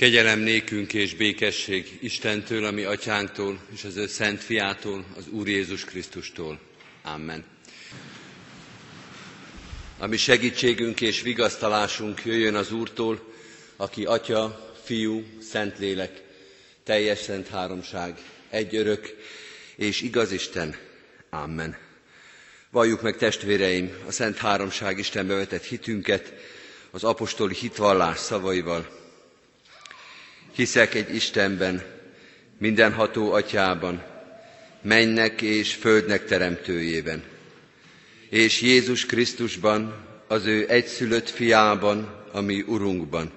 Kegyelem nékünk és békesség Istentől, ami atyánktól, és az ő szent fiától, az Úr Jézus Krisztustól. Amen. Ami segítségünk és vigasztalásunk jöjjön az Úrtól, aki Atya, Fiú, Szentlélek, teljes szent háromság, egy örök és igaz Isten. Amen. Valljuk meg testvéreim a Szent Háromság Istenbe vetett hitünket az apostoli hitvallás szavaival. Hiszek egy Istenben, mindenható atyában, mennek és földnek teremtőjében, és Jézus Krisztusban, az ő egyszülött fiában, ami Urunkban,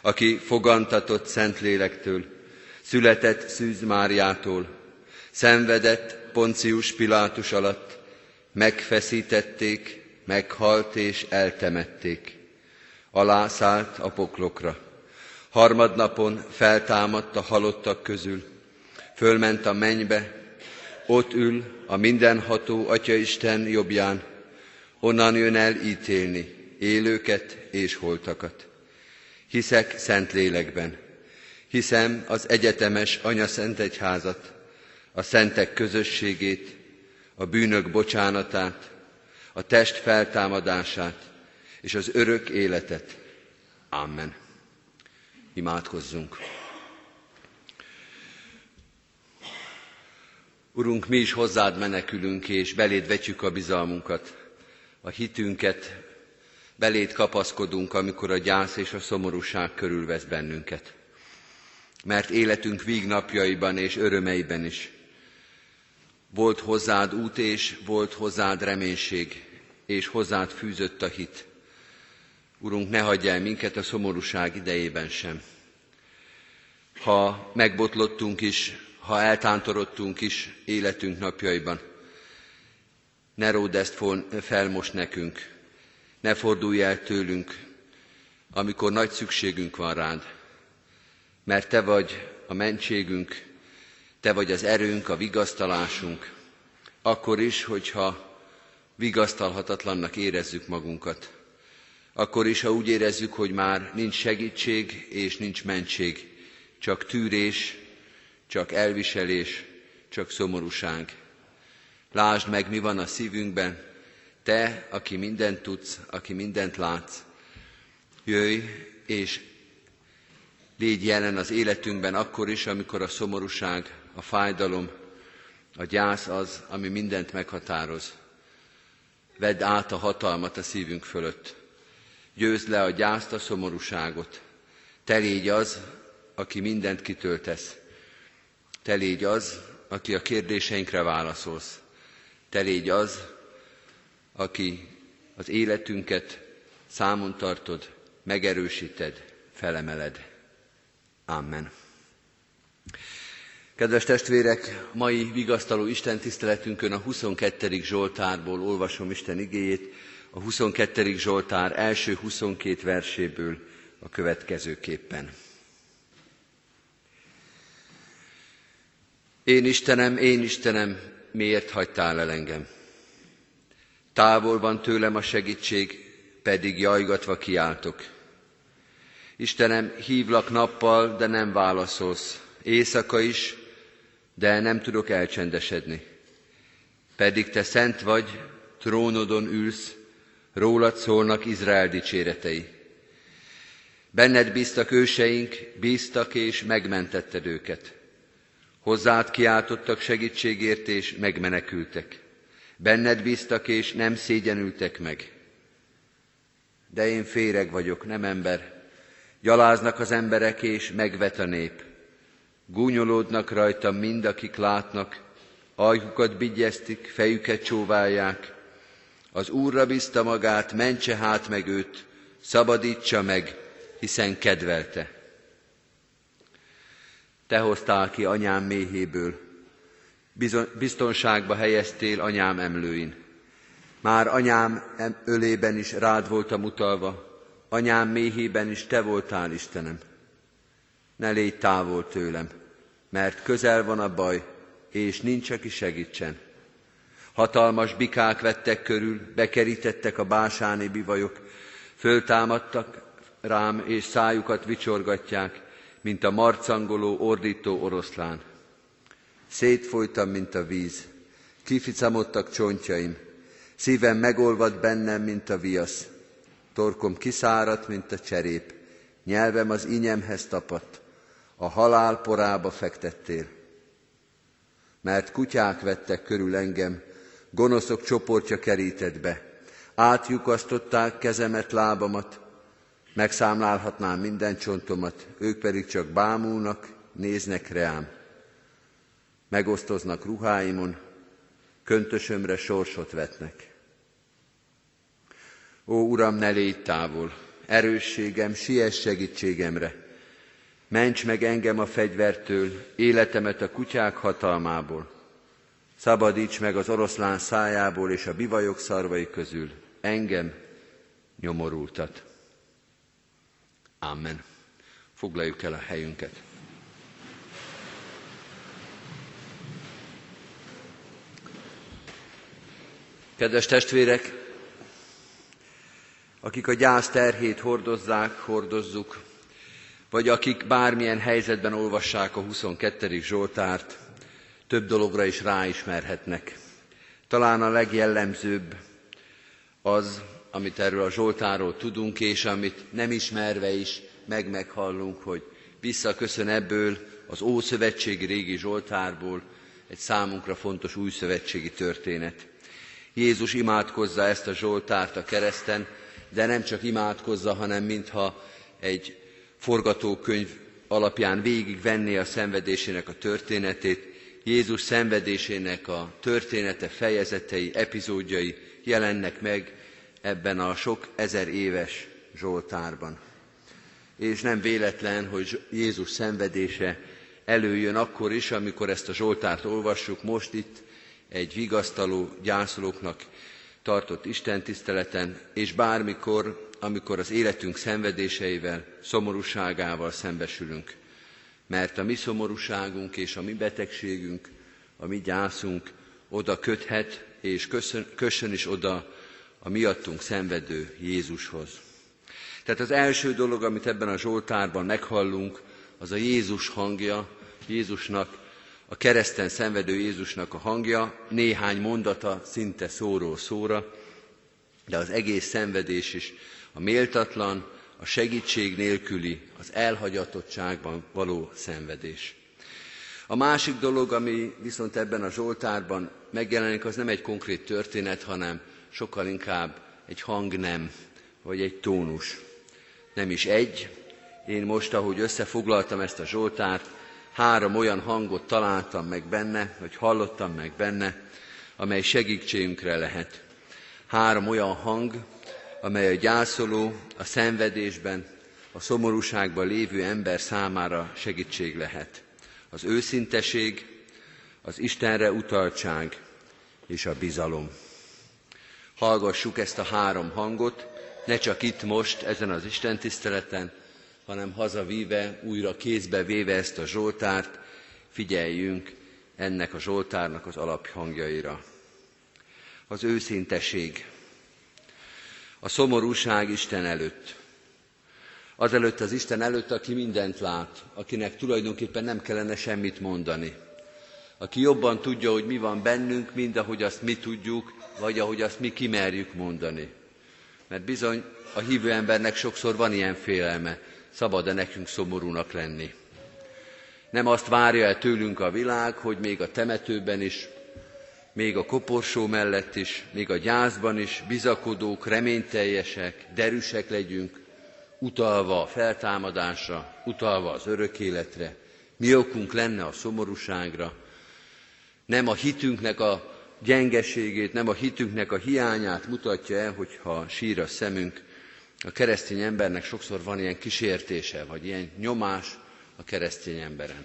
aki fogantatott Szentlélektől, született Szűz Máriától, szenvedett Poncius Pilátus alatt, megfeszítették, meghalt és eltemették. Alászállt a poklokra Harmadnapon feltámadt a halottak közül, fölment a mennybe, ott ül a mindenható Atya Isten jobbján, onnan jön el ítélni élőket és holtakat. Hiszek szent lélekben, hiszem az egyetemes Anya Szent Egyházat, a szentek közösségét, a bűnök bocsánatát, a test feltámadását és az örök életet. Amen. Imádkozzunk! Urunk, mi is hozzád menekülünk, és beléd vetjük a bizalmunkat, a hitünket, beléd kapaszkodunk, amikor a gyász és a szomorúság körülvesz bennünket. Mert életünk vígnapjaiban és örömeiben is volt hozzád út, és volt hozzád reménység, és hozzád fűzött a hit. Urunk, ne hagyj el minket a szomorúság idejében sem. Ha megbotlottunk is, ha eltántorodtunk is életünk napjaiban, ne ród ezt fel most nekünk, ne fordulj el tőlünk, amikor nagy szükségünk van rád, mert Te vagy a mentségünk, Te vagy az erőnk, a vigasztalásunk, akkor is, hogyha vigasztalhatatlannak érezzük magunkat akkor is, ha úgy érezzük, hogy már nincs segítség és nincs mentség, csak tűrés, csak elviselés, csak szomorúság. Lásd meg, mi van a szívünkben, te, aki mindent tudsz, aki mindent látsz. Jöjj, és légy jelen az életünkben akkor is, amikor a szomorúság, a fájdalom, a gyász az, ami mindent meghatároz. Vedd át a hatalmat a szívünk fölött. Győzd le a gyászt, a szomorúságot. Te légy az, aki mindent kitöltesz. Te légy az, aki a kérdéseinkre válaszolsz. Te légy az, aki az életünket számon tartod, megerősíted, felemeled. Amen. Kedves testvérek, mai vigasztaló Isten tiszteletünkön a 22. Zsoltárból olvasom Isten igéjét, a 22. Zsoltár első 22 verséből a következőképpen. Én Istenem, én Istenem, miért hagytál el engem? Távol van tőlem a segítség, pedig jajgatva kiáltok. Istenem, hívlak nappal, de nem válaszolsz, éjszaka is, de nem tudok elcsendesedni. Pedig te szent vagy, trónodon ülsz, rólad szólnak Izrael dicséretei. Benned bíztak őseink, bíztak és megmentetted őket. Hozzád kiáltottak segítségért és megmenekültek. Benned bíztak és nem szégyenültek meg. De én féreg vagyok, nem ember. Gyaláznak az emberek és megvet a nép. Gúnyolódnak rajtam mind, akik látnak, ajkukat bigyeztik, fejüket csóválják, az Úrra bízta magát, mentse hát meg őt, szabadítsa meg, hiszen kedvelte. Te hoztál ki anyám méhéből, biztonságba helyeztél anyám emlőin. Már anyám ölében is rád voltam utalva, anyám méhében is te voltál, Istenem. Ne légy távol tőlem, mert közel van a baj, és nincs, aki segítsen. Hatalmas bikák vettek körül, bekerítettek a básáni bivajok, föltámadtak rám, és szájukat vicsorgatják, mint a marcangoló, ordító oroszlán. Szétfolytam, mint a víz, kificamodtak csontjaim, szívem megolvad bennem, mint a viasz, torkom kiszáradt, mint a cserép, nyelvem az inyemhez tapadt, a halál porába fektettél. Mert kutyák vettek körül engem, gonoszok csoportja kerített be, átjukasztották kezemet, lábamat, megszámlálhatnám minden csontomat, ők pedig csak bámulnak, néznek reám. Megosztoznak ruháimon, köntösömre sorsot vetnek. Ó, Uram, ne légy távol, erősségem, siess segítségemre. Ments meg engem a fegyvertől, életemet a kutyák hatalmából. Szabadíts meg az oroszlán szájából és a bivajok szarvai közül, engem, nyomorultat. Amen. Foglaljuk el a helyünket. Kedves testvérek, akik a gyász terhét hordozzák, hordozzuk, vagy akik bármilyen helyzetben olvassák a 22. Zsoltárt, több dologra is ráismerhetnek. Talán a legjellemzőbb az, amit erről a Zsoltáról tudunk, és amit nem ismerve is meg-meghallunk, hogy visszaköszön ebből az Ószövetségi régi Zsoltárból egy számunkra fontos újszövetségi történet. Jézus imádkozza ezt a Zsoltárt a kereszten, de nem csak imádkozza, hanem mintha egy forgatókönyv alapján végigvenné a szenvedésének a történetét, Jézus szenvedésének a története, fejezetei, epizódjai jelennek meg ebben a sok ezer éves Zsoltárban. És nem véletlen, hogy Jézus szenvedése előjön akkor is, amikor ezt a Zsoltárt olvassuk, most itt egy vigasztaló gyászolóknak tartott Isten tiszteleten, és bármikor, amikor az életünk szenvedéseivel, szomorúságával szembesülünk. Mert a mi szomorúságunk és a mi betegségünk, a mi gyászunk oda köthet, és köszön, kössön is oda a miattunk szenvedő Jézushoz. Tehát az első dolog, amit ebben a Zsoltárban meghallunk, az a Jézus hangja, Jézusnak, a kereszten szenvedő Jézusnak a hangja, néhány mondata szinte szóról szóra, de az egész szenvedés is a méltatlan, a segítség nélküli, az elhagyatottságban való szenvedés. A másik dolog, ami viszont ebben a Zsoltárban megjelenik, az nem egy konkrét történet, hanem sokkal inkább egy hangnem, vagy egy tónus. Nem is egy. Én most, ahogy összefoglaltam ezt a Zsoltárt, három olyan hangot találtam meg benne, vagy hallottam meg benne, amely segítségünkre lehet. Három olyan hang, amely a gyászoló, a szenvedésben, a szomorúságban lévő ember számára segítség lehet. Az őszinteség, az Istenre utaltság és a bizalom. Hallgassuk ezt a három hangot, ne csak itt most, ezen az Isten tiszteleten, hanem hazavíve, újra kézbe véve ezt a Zsoltárt, figyeljünk ennek a Zsoltárnak az alaphangjaira. Az őszinteség, a szomorúság Isten előtt. Azelőtt az Isten előtt, aki mindent lát, akinek tulajdonképpen nem kellene semmit mondani. Aki jobban tudja, hogy mi van bennünk, mint ahogy azt mi tudjuk, vagy ahogy azt mi kimerjük mondani. Mert bizony a hívő embernek sokszor van ilyen félelme, szabad-e nekünk szomorúnak lenni. Nem azt várja el tőlünk a világ, hogy még a temetőben is, még a koporsó mellett is, még a gyászban is bizakodók, reményteljesek, derűsek legyünk, utalva a feltámadásra, utalva az örök életre. Mi okunk lenne a szomorúságra? Nem a hitünknek a gyengeségét, nem a hitünknek a hiányát mutatja el, hogyha sír a szemünk. A keresztény embernek sokszor van ilyen kísértése, vagy ilyen nyomás a keresztény emberen.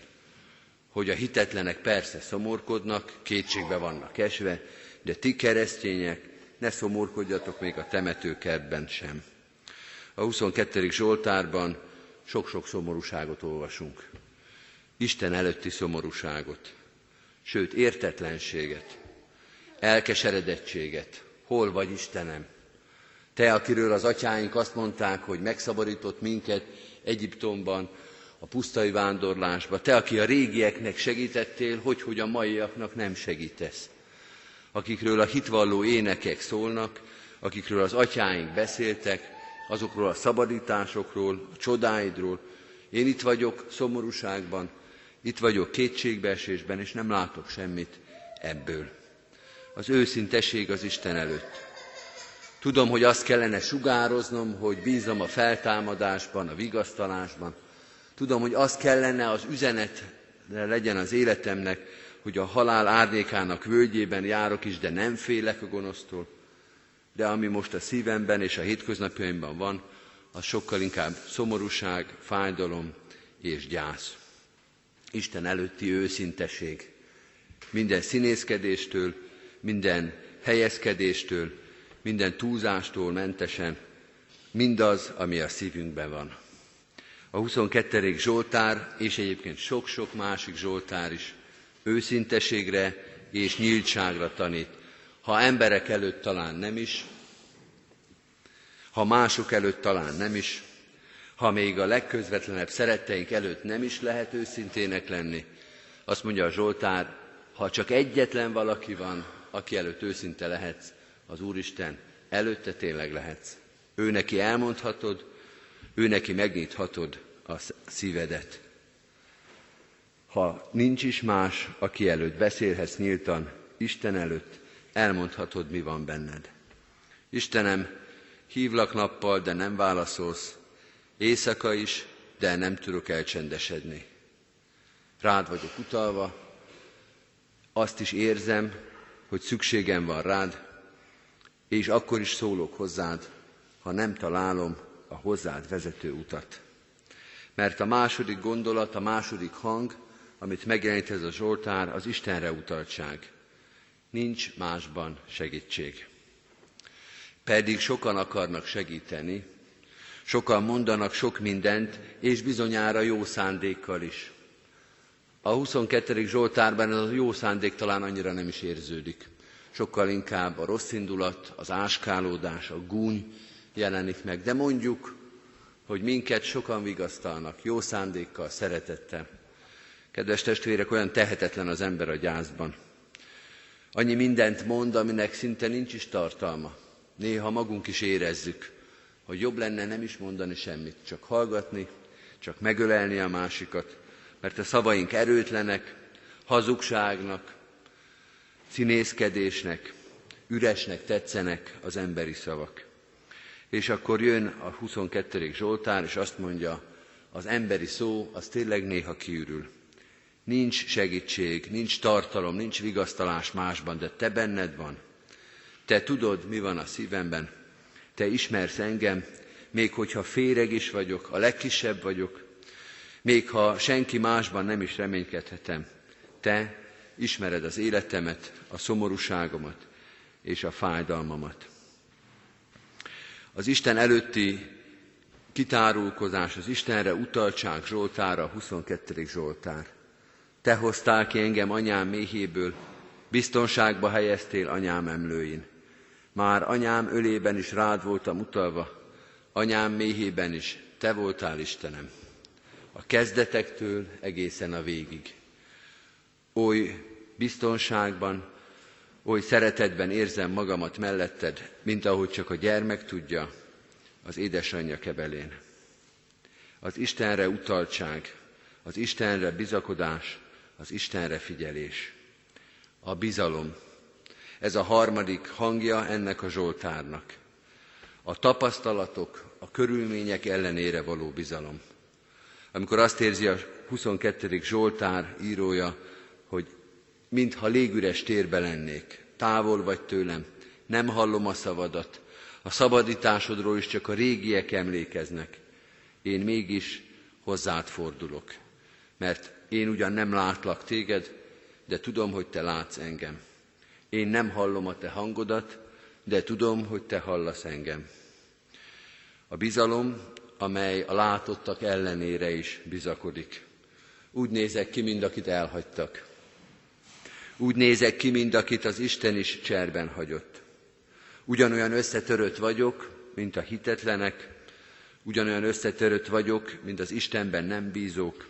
Hogy a hitetlenek persze szomorkodnak, kétségbe vannak esve, de ti keresztények, ne szomorkodjatok még a temetőkertben sem. A 22. Zsoltárban sok-sok szomorúságot olvasunk. Isten előtti szomorúságot, sőt értetlenséget, elkeseredettséget. Hol vagy Istenem? Te, akiről az atyáink azt mondták, hogy megszabadított minket Egyiptomban, a pusztai vándorlásba, te, aki a régieknek segítettél, hogy, hogy a maiaknak nem segítesz. Akikről a hitvalló énekek szólnak, akikről az atyáink beszéltek, azokról a szabadításokról, a csodáidról. Én itt vagyok szomorúságban, itt vagyok kétségbeesésben, és nem látok semmit ebből. Az őszinteség az Isten előtt. Tudom, hogy azt kellene sugároznom, hogy bízom a feltámadásban, a vigasztalásban. Tudom, hogy az kellene az üzenet legyen az életemnek, hogy a halál árnyékának völgyében járok is, de nem félek a gonosztól. De ami most a szívemben és a hétköznapjaimban van, az sokkal inkább szomorúság, fájdalom és gyász. Isten előtti őszinteség. Minden színészkedéstől, minden helyezkedéstől, minden túlzástól mentesen, mindaz, ami a szívünkben van. A 22. Zsoltár, és egyébként sok-sok másik Zsoltár is őszinteségre és nyíltságra tanít. Ha emberek előtt talán nem is, ha mások előtt talán nem is, ha még a legközvetlenebb szeretteink előtt nem is lehet őszintének lenni, azt mondja a Zsoltár, ha csak egyetlen valaki van, aki előtt őszinte lehetsz, az Úristen, előtte tényleg lehetsz. Ő neki elmondhatod, ő neki megnyithatod a szívedet. Ha nincs is más, aki előtt beszélhetsz nyíltan, Isten előtt, elmondhatod, mi van benned. Istenem, hívlak nappal, de nem válaszolsz, éjszaka is, de nem tudok elcsendesedni. Rád vagyok utalva, azt is érzem, hogy szükségem van rád, és akkor is szólok hozzád, ha nem találom a hozzád vezető utat. Mert a második gondolat, a második hang, amit megjelent ez a Zsoltár, az Istenre utaltság. Nincs másban segítség. Pedig sokan akarnak segíteni, sokan mondanak sok mindent, és bizonyára jó szándékkal is. A 22. Zsoltárban ez a jó szándék talán annyira nem is érződik. Sokkal inkább a rossz indulat, az áskálódás, a gúny jelenik meg. De mondjuk, hogy minket sokan vigasztalnak, jó szándékkal, szeretettel. Kedves testvérek, olyan tehetetlen az ember a gyászban. Annyi mindent mond, aminek szinte nincs is tartalma. Néha magunk is érezzük, hogy jobb lenne nem is mondani semmit, csak hallgatni, csak megölelni a másikat, mert a szavaink erőtlenek, hazugságnak, színészkedésnek, üresnek tetszenek az emberi szavak. És akkor jön a 22. Zsoltár, és azt mondja, az emberi szó az tényleg néha kiürül. Nincs segítség, nincs tartalom, nincs vigasztalás másban, de te benned van. Te tudod, mi van a szívemben. Te ismersz engem, még hogyha féreg is vagyok, a legkisebb vagyok, még ha senki másban nem is reménykedhetem. Te ismered az életemet, a szomorúságomat és a fájdalmamat. Az Isten előtti kitárulkozás, az Istenre utaltság Zsoltára, 22. Zsoltár. Te hoztál ki engem anyám méhéből, biztonságba helyeztél anyám emlőin. Már anyám ölében is rád voltam utalva, anyám méhében is, te voltál Istenem. A kezdetektől egészen a végig. Oly biztonságban, oly szeretetben érzem magamat melletted, mint ahogy csak a gyermek tudja az édesanyja kebelén. Az Istenre utaltság, az Istenre bizakodás, az Istenre figyelés. A bizalom. Ez a harmadik hangja ennek a Zsoltárnak. A tapasztalatok, a körülmények ellenére való bizalom. Amikor azt érzi a 22. Zsoltár írója, mintha légüres térbe lennék, távol vagy tőlem, nem hallom a szavadat, a szabadításodról is csak a régiek emlékeznek. Én mégis hozzád fordulok, mert én ugyan nem látlak téged, de tudom, hogy te látsz engem. Én nem hallom a te hangodat, de tudom, hogy te hallasz engem. A bizalom, amely a látottak ellenére is bizakodik. Úgy nézek ki, mint akit elhagytak. Úgy nézek ki, mint akit az Isten is cserben hagyott. Ugyanolyan összetörött vagyok, mint a hitetlenek, Ugyanolyan összetörött vagyok, mint az Istenben nem bízók,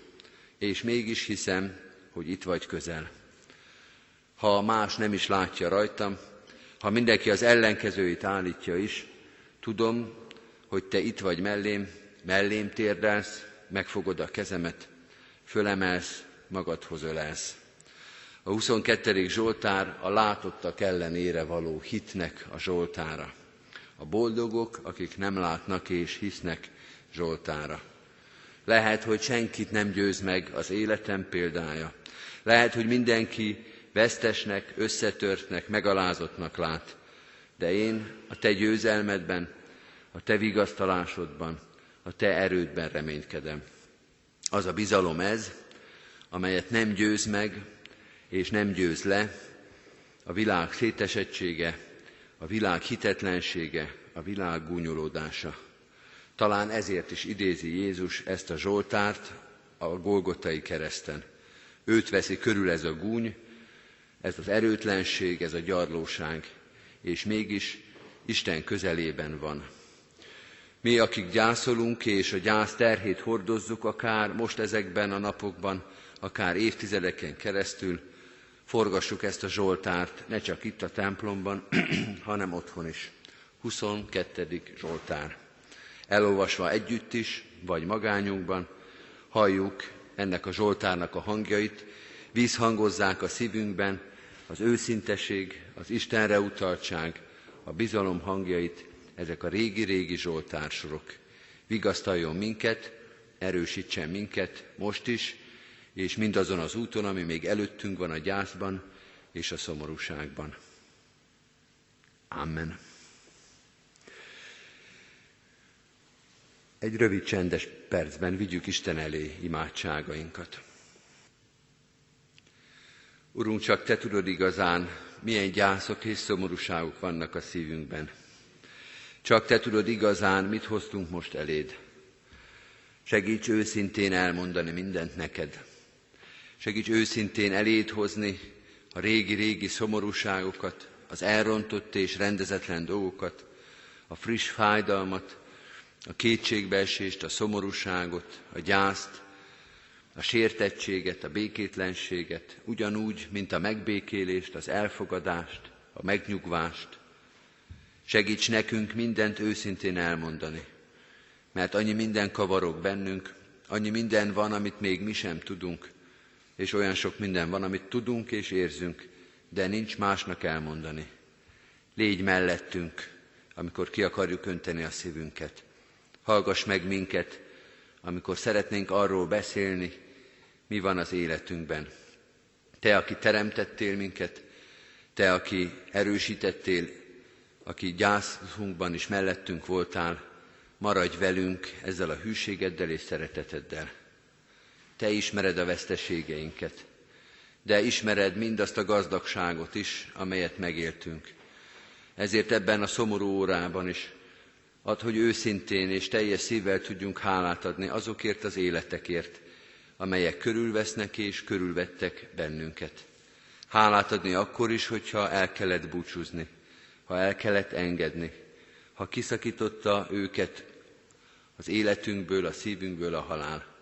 és mégis hiszem, hogy itt vagy közel. Ha más nem is látja rajtam, ha mindenki az ellenkezőit állítja is, tudom, hogy te itt vagy mellém, mellém térdelsz, megfogod a kezemet, fölemelsz, magadhoz ölelsz. A 22. Zsoltár a látottak ellenére való hitnek a Zsoltára. A boldogok, akik nem látnak és hisznek Zsoltára. Lehet, hogy senkit nem győz meg az életem példája. Lehet, hogy mindenki vesztesnek, összetörtnek, megalázottnak lát. De én a te győzelmedben, a te vigasztalásodban, a te erődben reménykedem. Az a bizalom ez, amelyet nem győz meg, és nem győz le a világ szétesettsége, a világ hitetlensége, a világ gúnyolódása. Talán ezért is idézi Jézus ezt a Zsoltárt a Golgotai kereszten. Őt veszi körül ez a gúny, ez az erőtlenség, ez a gyarlóság, és mégis Isten közelében van. Mi, akik gyászolunk és a gyász terhét hordozzuk, akár most ezekben a napokban, akár évtizedeken keresztül, forgassuk ezt a Zsoltárt, ne csak itt a templomban, hanem otthon is. 22. Zsoltár. Elolvasva együtt is, vagy magányunkban, halljuk ennek a Zsoltárnak a hangjait, vízhangozzák a szívünkben az őszinteség, az Istenre utaltság, a bizalom hangjait, ezek a régi-régi Zsoltársorok. Vigasztaljon minket, erősítsen minket most is, és mindazon az úton, ami még előttünk van a gyászban és a szomorúságban. Amen. Egy rövid csendes percben vigyük Isten elé imádságainkat. Urunk, csak Te tudod igazán, milyen gyászok és szomorúságok vannak a szívünkben. Csak Te tudod igazán, mit hoztunk most eléd. Segíts őszintén elmondani mindent neked. Segíts őszintén eléd hozni a régi-régi szomorúságokat, az elrontott és rendezetlen dolgokat, a friss fájdalmat, a kétségbeesést, a szomorúságot, a gyászt, a sértettséget, a békétlenséget, ugyanúgy, mint a megbékélést, az elfogadást, a megnyugvást. Segíts nekünk mindent őszintén elmondani, mert annyi minden kavarok bennünk, annyi minden van, amit még mi sem tudunk, és olyan sok minden van, amit tudunk és érzünk, de nincs másnak elmondani. Légy mellettünk, amikor ki akarjuk önteni a szívünket. Hallgass meg minket, amikor szeretnénk arról beszélni, mi van az életünkben. Te, aki teremtettél minket, Te, aki erősítettél, aki gyászunkban is mellettünk voltál, maradj velünk ezzel a hűségeddel és szereteteddel. Te ismered a veszteségeinket, de ismered mindazt a gazdagságot is, amelyet megéltünk. Ezért ebben a szomorú órában is ad, hogy őszintén és teljes szívvel tudjunk hálát adni azokért az életekért, amelyek körülvesznek és körülvettek bennünket. Hálát adni akkor is, hogyha el kellett búcsúzni, ha el kellett engedni, ha kiszakította őket az életünkből, a szívünkből a halál.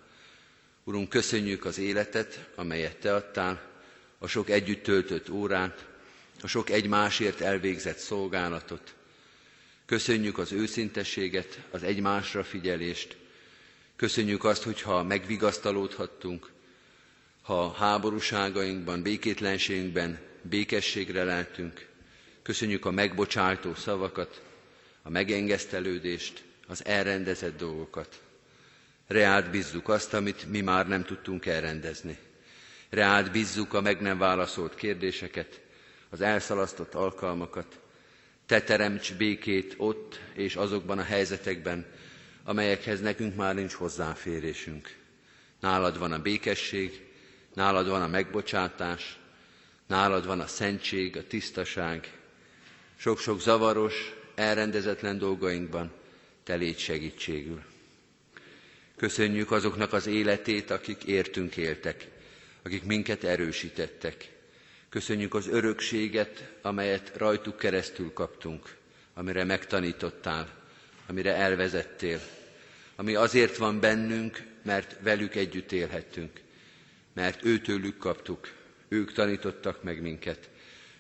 Urunk, köszönjük az életet, amelyet Te adtál, a sok együtt töltött órát, a sok egymásért elvégzett szolgálatot. Köszönjük az őszintességet, az egymásra figyelést, Köszönjük azt, hogyha megvigasztalódhattunk, ha háborúságainkban, békétlenségünkben békességre leltünk. Köszönjük a megbocsátó szavakat, a megengesztelődést, az elrendezett dolgokat. Reált bízzuk azt, amit mi már nem tudtunk elrendezni. Reált bízzuk a meg nem válaszolt kérdéseket, az elszalasztott alkalmakat. Te teremts békét ott és azokban a helyzetekben, amelyekhez nekünk már nincs hozzáférésünk. Nálad van a békesség, nálad van a megbocsátás, nálad van a szentség, a tisztaság. Sok-sok zavaros, elrendezetlen dolgainkban te légy segítségül. Köszönjük azoknak az életét, akik értünk éltek, akik minket erősítettek. Köszönjük az örökséget, amelyet rajtuk keresztül kaptunk, amire megtanítottál, amire elvezettél. ami azért van bennünk, mert velük együtt élhettünk, mert őtőlük kaptuk, ők tanítottak meg minket,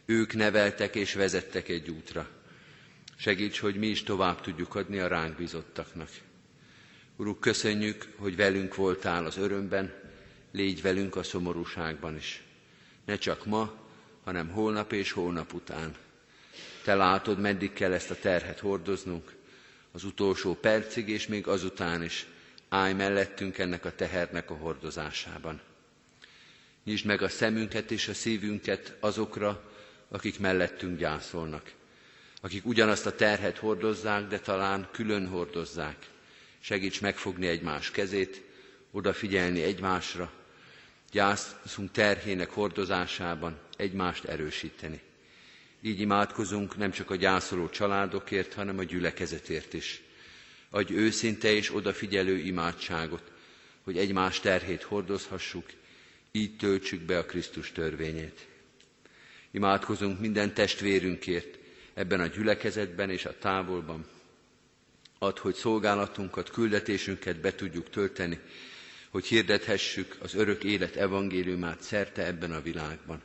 ők neveltek és vezettek egy útra. Segíts, hogy mi is tovább tudjuk adni a ránk bízottaknak. Uruk, köszönjük, hogy velünk voltál az örömben, légy velünk a szomorúságban is. Ne csak ma, hanem holnap és holnap után. Te látod, meddig kell ezt a terhet hordoznunk, az utolsó percig és még azután is. Állj mellettünk ennek a tehernek a hordozásában. Nyisd meg a szemünket és a szívünket azokra, akik mellettünk gyászolnak, akik ugyanazt a terhet hordozzák, de talán külön hordozzák. Segíts megfogni egymás kezét, odafigyelni egymásra, gyászunk terhének hordozásában egymást erősíteni. Így imádkozunk nem csak a gyászoló családokért, hanem a gyülekezetért is. Adj őszinte és odafigyelő imádságot, hogy egymás terhét hordozhassuk, így töltsük be a Krisztus törvényét. Imádkozunk minden testvérünkért ebben a gyülekezetben és a távolban. Add, hogy szolgálatunkat, küldetésünket be tudjuk tölteni, hogy hirdethessük az örök élet evangéliumát szerte ebben a világban.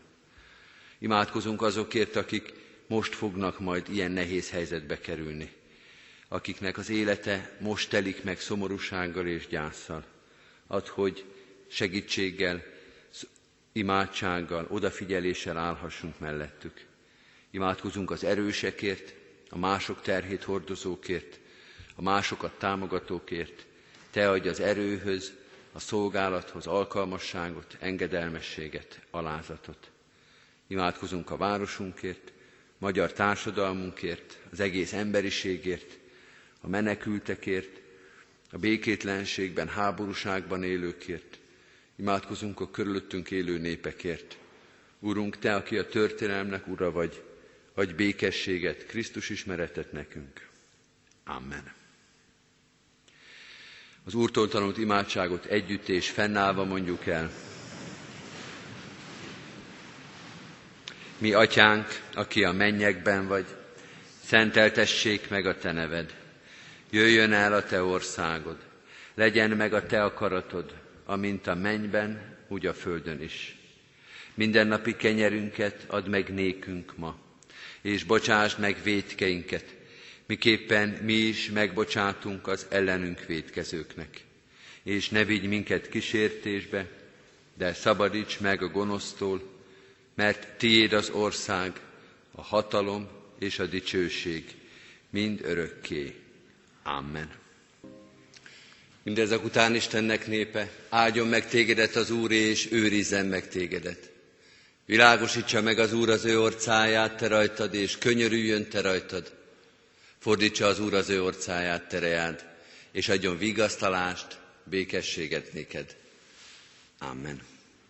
Imádkozunk azokért, akik most fognak majd ilyen nehéz helyzetbe kerülni, akiknek az élete most telik meg szomorúsággal és gyászsal. Add, hogy segítséggel, imádsággal, odafigyeléssel állhassunk mellettük. Imádkozunk az erősekért, a mások terhét hordozókért, a másokat támogatókért. Te adj az erőhöz, a szolgálathoz alkalmasságot, engedelmességet, alázatot. Imádkozunk a városunkért, magyar társadalmunkért, az egész emberiségért, a menekültekért, a békétlenségben, háborúságban élőkért. Imádkozunk a körülöttünk élő népekért. Urunk, Te, aki a történelmnek ura vagy, adj békességet, Krisztus ismeretet nekünk. Amen. Az Úrtól tanult imádságot együtt és fennállva mondjuk el. Mi atyánk, aki a mennyekben vagy, szenteltessék meg a te neved. Jöjjön el a te országod, legyen meg a te akaratod, amint a mennyben, úgy a földön is. Mindennapi kenyerünket add meg nékünk ma, és bocsásd meg védkeinket, miképpen mi is megbocsátunk az ellenünk védkezőknek. És ne vigy minket kísértésbe, de szabadíts meg a gonosztól, mert tiéd az ország, a hatalom és a dicsőség, mind örökké. Amen. Mindezek után Istennek népe, áldjon meg tégedet az Úr, és őrizzen meg tégedet. Világosítsa meg az Úr az ő orcáját te rajtad, és könyörüljön te rajtad. Fordítsa az Úr az ő orcáját terejád, és adjon vigasztalást, békességet néked. Amen.